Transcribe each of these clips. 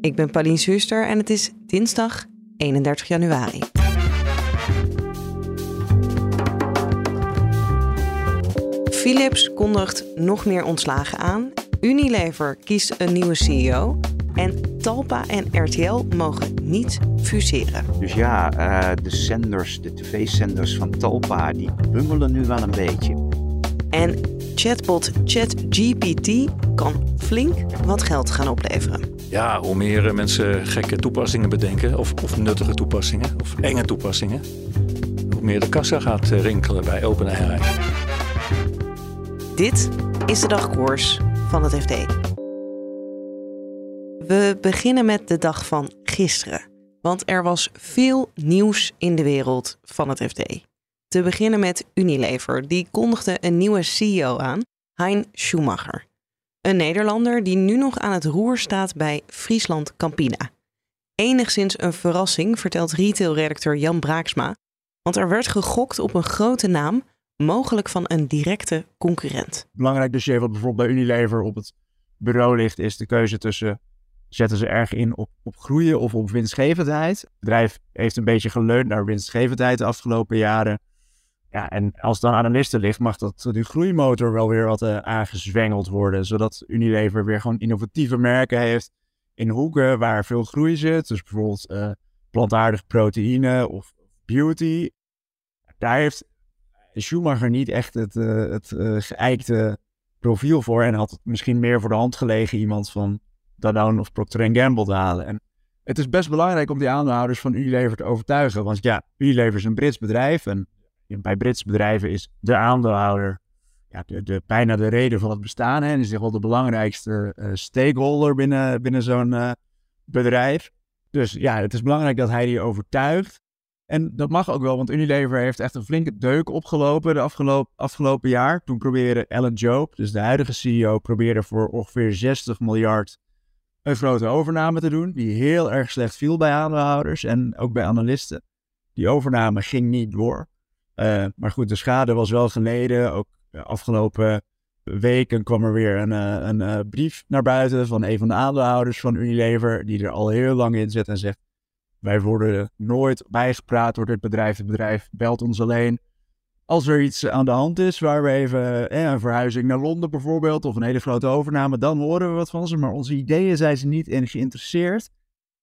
Ik ben Pauline Zuster en het is dinsdag 31 januari. Philips kondigt nog meer ontslagen aan. Unilever kiest een nieuwe CEO. En Talpa en RTL mogen niet fuseren. Dus ja, uh, de zenders, de tv-zenders van Talpa, die bungelen nu wel een beetje. En chatbot ChatGPT kan flink wat geld gaan opleveren. Ja, hoe meer mensen gekke toepassingen bedenken, of, of nuttige toepassingen, of enge toepassingen, hoe meer de kassa gaat rinkelen bij OpenAI. Dit is de dagkoers van het FD. We beginnen met de dag van gisteren, want er was veel nieuws in de wereld van het FD. Te beginnen met Unilever, die kondigde een nieuwe CEO aan, Hein Schumacher. Een Nederlander die nu nog aan het roer staat bij Friesland Campina. Enigszins een verrassing, vertelt retailredacteur Jan Braaksma, want er werd gegokt op een grote naam, mogelijk van een directe concurrent. Belangrijk dossier wat bijvoorbeeld bij Unilever op het bureau ligt, is de keuze tussen zetten ze erg in op, op groeien of op winstgevendheid. Het bedrijf heeft een beetje geleund naar winstgevendheid de afgelopen jaren. Ja, en als dan aan de listen ligt, mag dat die groeimotor wel weer wat uh, aangezwengeld worden. Zodat Unilever weer gewoon innovatieve merken heeft in hoeken waar veel groei zit. Dus bijvoorbeeld uh, plantaardig proteïne of beauty. Daar heeft Schumacher niet echt het, uh, het geëikte profiel voor. En had misschien meer voor de hand gelegen iemand van Danone of Procter Gamble te halen. En het is best belangrijk om die aandeelhouders van Unilever te overtuigen. Want ja, Unilever is een Brits bedrijf en bij Britse bedrijven is de aandeelhouder ja, de, bijna de reden van het bestaan. Hè, en is wel de belangrijkste uh, stakeholder binnen, binnen zo'n uh, bedrijf. Dus ja, het is belangrijk dat hij die overtuigt. En dat mag ook wel, want Unilever heeft echt een flinke deuk opgelopen de afgelopen, afgelopen jaar. Toen probeerde Alan Job, dus de huidige CEO, probeerde voor ongeveer 60 miljard een grote overname te doen. Die heel erg slecht viel bij aandeelhouders en ook bij analisten. Die overname ging niet door. Uh, maar goed, de schade was wel geleden. Ook afgelopen weken kwam er weer een, uh, een uh, brief naar buiten van een van de aandeelhouders van Unilever, die er al heel lang in zit en zegt: Wij worden nooit bijgepraat door dit bedrijf. Het bedrijf belt ons alleen. Als er iets aan de hand is, waar we even eh, een verhuizing naar Londen bijvoorbeeld, of een hele grote overname, dan horen we wat van ze. Maar onze ideeën zijn ze niet in geïnteresseerd.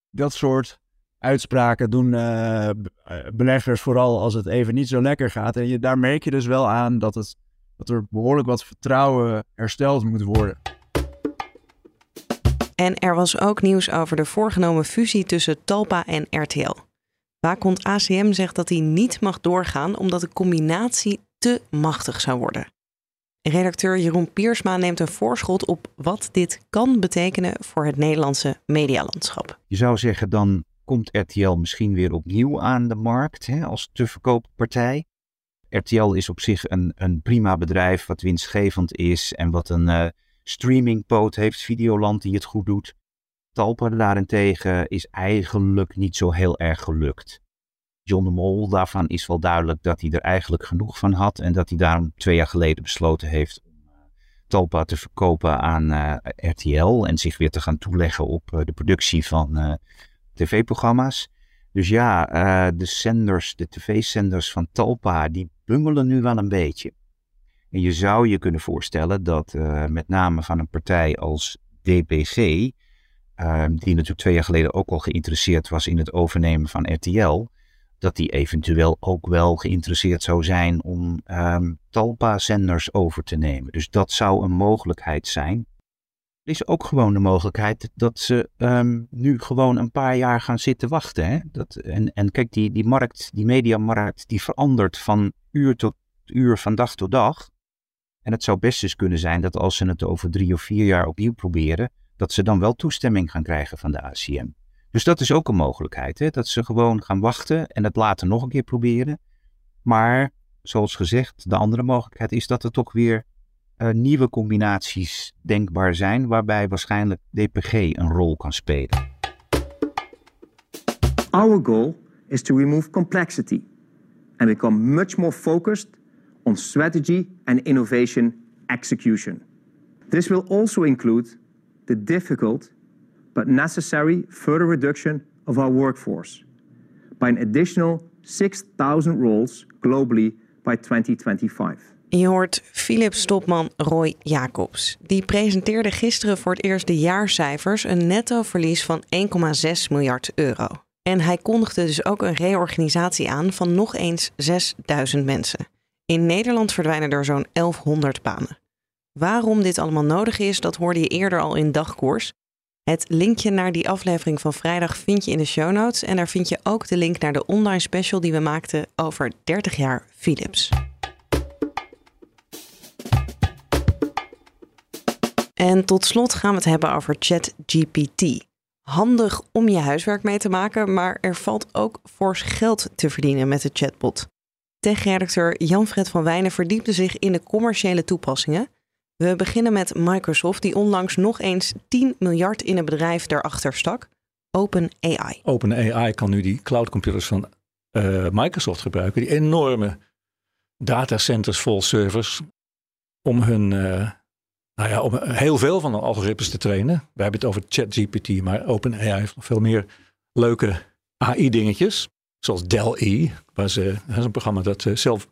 Dat soort uitspraken doen uh, beleggers vooral als het even niet zo lekker gaat. En je, daar merk je dus wel aan dat, het, dat er behoorlijk wat vertrouwen hersteld moet worden. En er was ook nieuws over de voorgenomen fusie tussen Talpa en RTL. Waakhond ACM zegt dat hij niet mag doorgaan omdat de combinatie te machtig zou worden. Redacteur Jeroen Piersma neemt een voorschot op wat dit kan betekenen voor het Nederlandse medialandschap. Je zou zeggen, dan komt RTL misschien weer opnieuw aan de markt hè, als te verkooppartij. RTL is op zich een, een prima bedrijf wat winstgevend is en wat een uh, streamingpoot heeft, Videoland die het goed doet. Talpa daarentegen is eigenlijk niet zo heel erg gelukt. John de Mol, daarvan is wel duidelijk dat hij er eigenlijk genoeg van had en dat hij daarom twee jaar geleden besloten heeft om uh, Talpa te verkopen aan uh, RTL en zich weer te gaan toeleggen op de productie van tv-programma's. Dus ja, de zenders, de tv-zenders van Talpa, die bungelen nu wel een beetje. En je zou je kunnen voorstellen dat met name van een partij als DPG, die natuurlijk twee jaar geleden ook al geïnteresseerd was in het overnemen van RTL, dat die eventueel ook wel geïnteresseerd zou zijn om um, Talpa-zenders over te nemen. Dus dat zou een mogelijkheid zijn. Er is ook gewoon de mogelijkheid dat ze um, nu gewoon een paar jaar gaan zitten wachten. Hè? Dat, en, en kijk, die, die markt, die mediamarkt, die verandert van uur tot uur, van dag tot dag. En het zou best eens kunnen zijn dat als ze het over drie of vier jaar opnieuw proberen, dat ze dan wel toestemming gaan krijgen van de ACM. Dus dat is ook een mogelijkheid. Hè? Dat ze gewoon gaan wachten en het later nog een keer proberen. Maar zoals gezegd, de andere mogelijkheid is dat er toch weer uh, nieuwe combinaties denkbaar zijn, waarbij waarschijnlijk DPG een rol kan spelen. Our goal is to remove complexity and become much more focused on strategy and innovation execution. This will also include the difficult but necessary further reduction of our workforce by an additional 6,000 roles globally by 2025. Je hoort Philips-topman Roy Jacobs. Die presenteerde gisteren voor het eerst de jaarcijfers, een netto verlies van 1,6 miljard euro. En hij kondigde dus ook een reorganisatie aan van nog eens 6000 mensen. In Nederland verdwijnen er zo'n 1100 banen. Waarom dit allemaal nodig is, dat hoorde je eerder al in dagkoers. Het linkje naar die aflevering van vrijdag vind je in de show notes. En daar vind je ook de link naar de online special die we maakten over 30 jaar Philips. En tot slot gaan we het hebben over ChatGPT. Handig om je huiswerk mee te maken, maar er valt ook fors geld te verdienen met de chatbot. Tech-redacteur Jan-Fred van Wijnen verdiepte zich in de commerciële toepassingen. We beginnen met Microsoft, die onlangs nog eens 10 miljard in een bedrijf daarachter stak. OpenAI. OpenAI kan nu die cloudcomputers van uh, Microsoft gebruiken, die enorme datacenters vol servers, om hun uh, nou ja, om heel veel van de algoritmes te trainen. We hebben het over ChatGPT, maar OpenAI heeft nog veel meer leuke AI-dingetjes. Zoals DALL-E, waar ze, een programma dat eh, zelf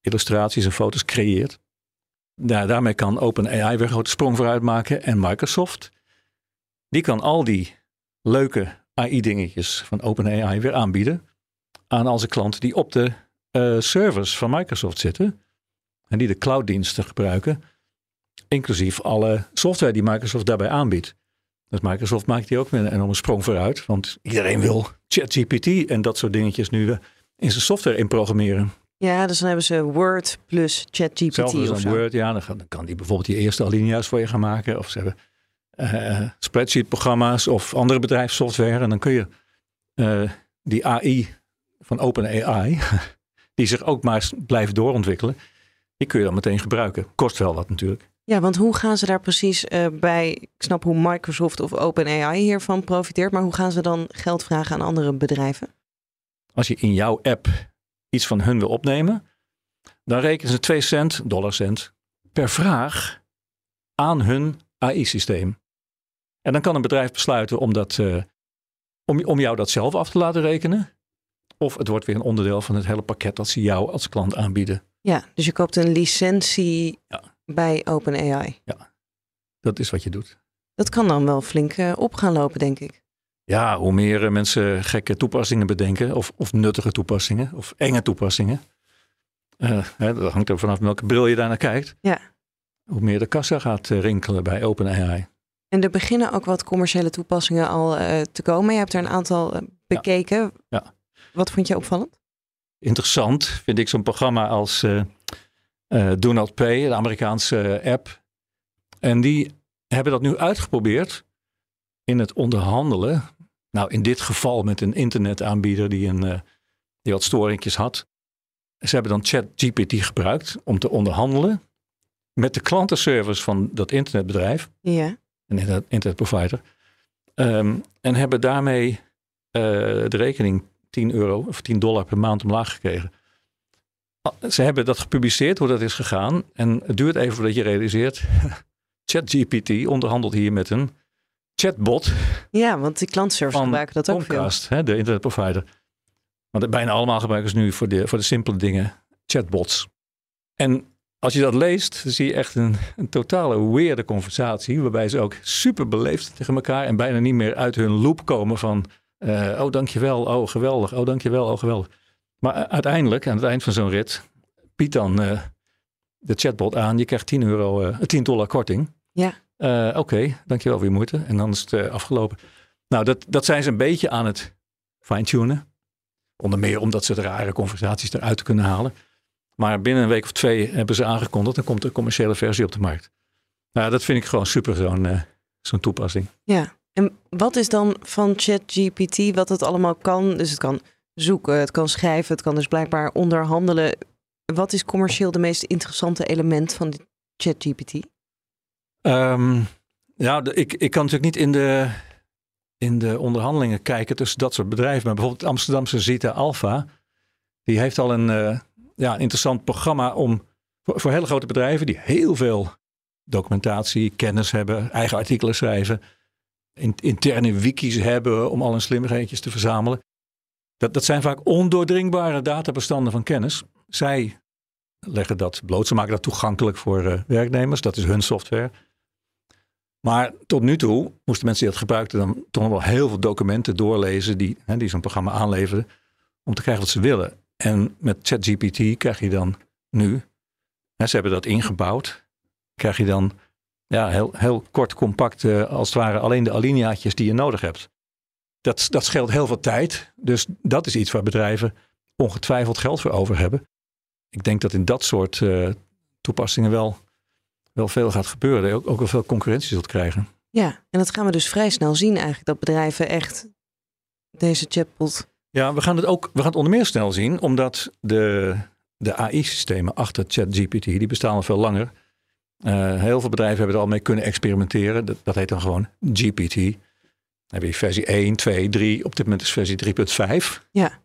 illustraties en foto's creëert. Daarmee kan OpenAI weer een grote sprong vooruit maken. En Microsoft, die kan al die leuke AI-dingetjes van OpenAI weer aanbieden aan al zijn klanten die op de uh, servers van Microsoft zitten. En die de clouddiensten gebruiken Inclusief alle software die Microsoft daarbij aanbiedt. Dus Microsoft maakt die ook weer een enorme sprong vooruit. Want iedereen wil ChatGPT en dat soort dingetjes nu eh, in zijn software inprogrammeren. Ja, dus dan hebben ze Word plus ChatGPT Zelfs of zo. Word, ja, dan, kan die bijvoorbeeld die eerste alinea's voor je gaan maken. Of ze hebben uh, spreadsheet-programma's of andere bedrijfssoftware. En dan kun je uh, die AI van OpenAI, die zich ook maar blijft doorontwikkelen, die kun je dan meteen gebruiken. Kost wel wat natuurlijk. Ja, want hoe gaan ze daar precies uh, bij? Ik snap hoe Microsoft of OpenAI hiervan profiteert, maar hoe gaan ze dan geld vragen aan andere bedrijven? Als je in jouw app iets van hun wil opnemen, dan rekenen ze 2 cent, dollar cent, per vraag aan hun AI-systeem. En dan kan een bedrijf besluiten om, dat, uh, om, om jou dat zelf af te laten rekenen. Of het wordt weer een onderdeel van het hele pakket dat ze jou als klant aanbieden. Ja, dus je koopt een licentie ja bij OpenAI. Ja, dat is wat je doet. Dat kan dan wel flink uh, op gaan lopen, denk ik. Ja, hoe meer eh, mensen gekke toepassingen bedenken, of, of nuttige toepassingen, of enge toepassingen. Uh, hè, dat hangt er vanaf welke bril je daar naar kijkt. Ja. Hoe meer de kassa gaat rinkelen bij OpenAI. En er beginnen ook wat commerciële toepassingen al te komen. Je hebt er een aantal bekeken. Ja. ja. Wat vond je opvallend? Interessant vind ik zo'n programma als uh, Do Not Pay, de Amerikaanse app. En die hebben dat nu uitgeprobeerd in het onderhandelen. Nou, in dit geval met een internetaanbieder die, een, uh, die wat storingjes had. Ze hebben dan ChatGPT gebruikt om te onderhandelen met de klantenservice van dat internetbedrijf. Ja. Een internetprovider. Um, en hebben daarmee uh, de rekening 10 euro of 10 dollar per maand omlaag gekregen. Ah, ze hebben dat gepubliceerd, hoe dat is gegaan. En het duurt even voordat je realiseert. ChatGPT onderhandelt hier met een chatbot. Ja, want die klantservice gebruiken dat ook Comcast, veel. Hè, de internetprovider. Want bijna allemaal gebruiken ze nu voor de, voor de simpele dingen chatbots. En als je dat leest, dan zie je echt een, een totale weerde conversatie. Waarbij ze ook super beleefd tegen elkaar en bijna niet meer uit hun loop komen van... Uh, oh, dankjewel. Oh, geweldig. Oh, dankjewel. Oh, geweldig. Maar uiteindelijk, aan het eind van zo'n rit, biedt dan uh, de chatbot aan, je krijgt 10, euro, uh, 10 dollar korting. Ja. Uh, Oké, okay, dankjewel voor je moeite. En dan is het afgelopen. Nou, dat, dat zijn ze een beetje aan het fine-tunen. Onder meer omdat ze de rare conversaties eruit kunnen halen. Maar binnen een week of twee hebben ze aangekondigd, dan komt de commerciële versie op de markt. Nou, dat vind ik gewoon super, zo'n zo'n toepassing. Ja, En wat is dan van ChatGPT wat het allemaal kan? Dus het kan zoeken, het kan schrijven, het kan dus blijkbaar onderhandelen. Wat is commercieel de meest interessante element van ChatGPT? Um, ja, ik, ik kan natuurlijk niet in de, in de onderhandelingen kijken tussen dat soort bedrijven. Maar bijvoorbeeld Amsterdamse Zita Alpha, die heeft al een, uh, ja, interessant programma om voor, voor hele grote bedrijven die heel veel documentatie, kennis hebben, eigen artikelen schrijven, interne wikis hebben om al hun slimmigheidjes te verzamelen. Dat, dat zijn vaak ondoordringbare databestanden van kennis. Zij leggen dat bloot. Ze maken dat toegankelijk voor uh, werknemers. Dat is hun software. Maar tot nu toe moesten mensen die dat gebruikten dan toch wel heel veel documenten doorlezen die, hè, die zo'n programma aanleverden om te krijgen wat ze willen. En met ChatGPT krijg je dan nu, hè, ze hebben dat ingebouwd, krijg je dan ja, heel, heel kort, compact, uh, als het ware alleen de alineaatjes die je nodig hebt. Dat, dat scheelt heel veel tijd. Dus dat is iets waar bedrijven ongetwijfeld geld voor over hebben. Ik denk dat in dat soort uh, toepassingen wel, wel veel gaat gebeuren. Ook, ook wel veel concurrentie zult krijgen. Ja, en dat gaan we dus vrij snel zien eigenlijk. Dat bedrijven echt deze chatbot... Ja, we gaan het ook we gaan het onder meer snel zien. Omdat de, de AI-systemen achter ChatGPT, die bestaan al veel langer. Uh, heel veel bedrijven hebben er al mee kunnen experimenteren. Dat, dat heet dan gewoon GPT. Dan heb je versie 1, 2, 3. Op dit moment is versie 3.5. Ja.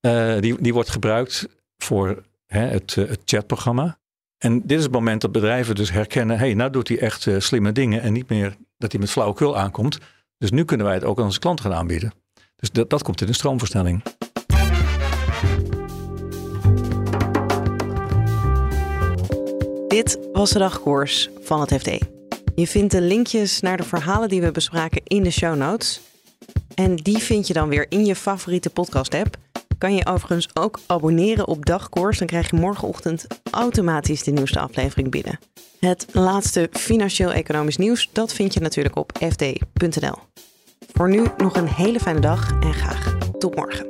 Uh, die, die wordt gebruikt voor hè, het, uh, het chatprogramma. En dit is het moment dat bedrijven dus herkennen: hé, hey, nou doet hij echt slimme dingen en niet meer dat hij met flauwekul aankomt. Dus nu kunnen wij het ook aan onze klanten gaan aanbieden. Dus dat, dat komt in een stroomversnelling. Dit was de dagkoers van het FD. Je vindt de linkjes naar de verhalen die we bespraken in de show notes. En die vind je dan weer in je favoriete podcast-app. Kan je overigens ook abonneren op Dagkoers. Dan krijg je morgenochtend automatisch de nieuwste aflevering binnen. Het laatste financieel-economisch nieuws, dat vind je natuurlijk op fd.nl. Voor nu nog een hele fijne dag en graag tot morgen.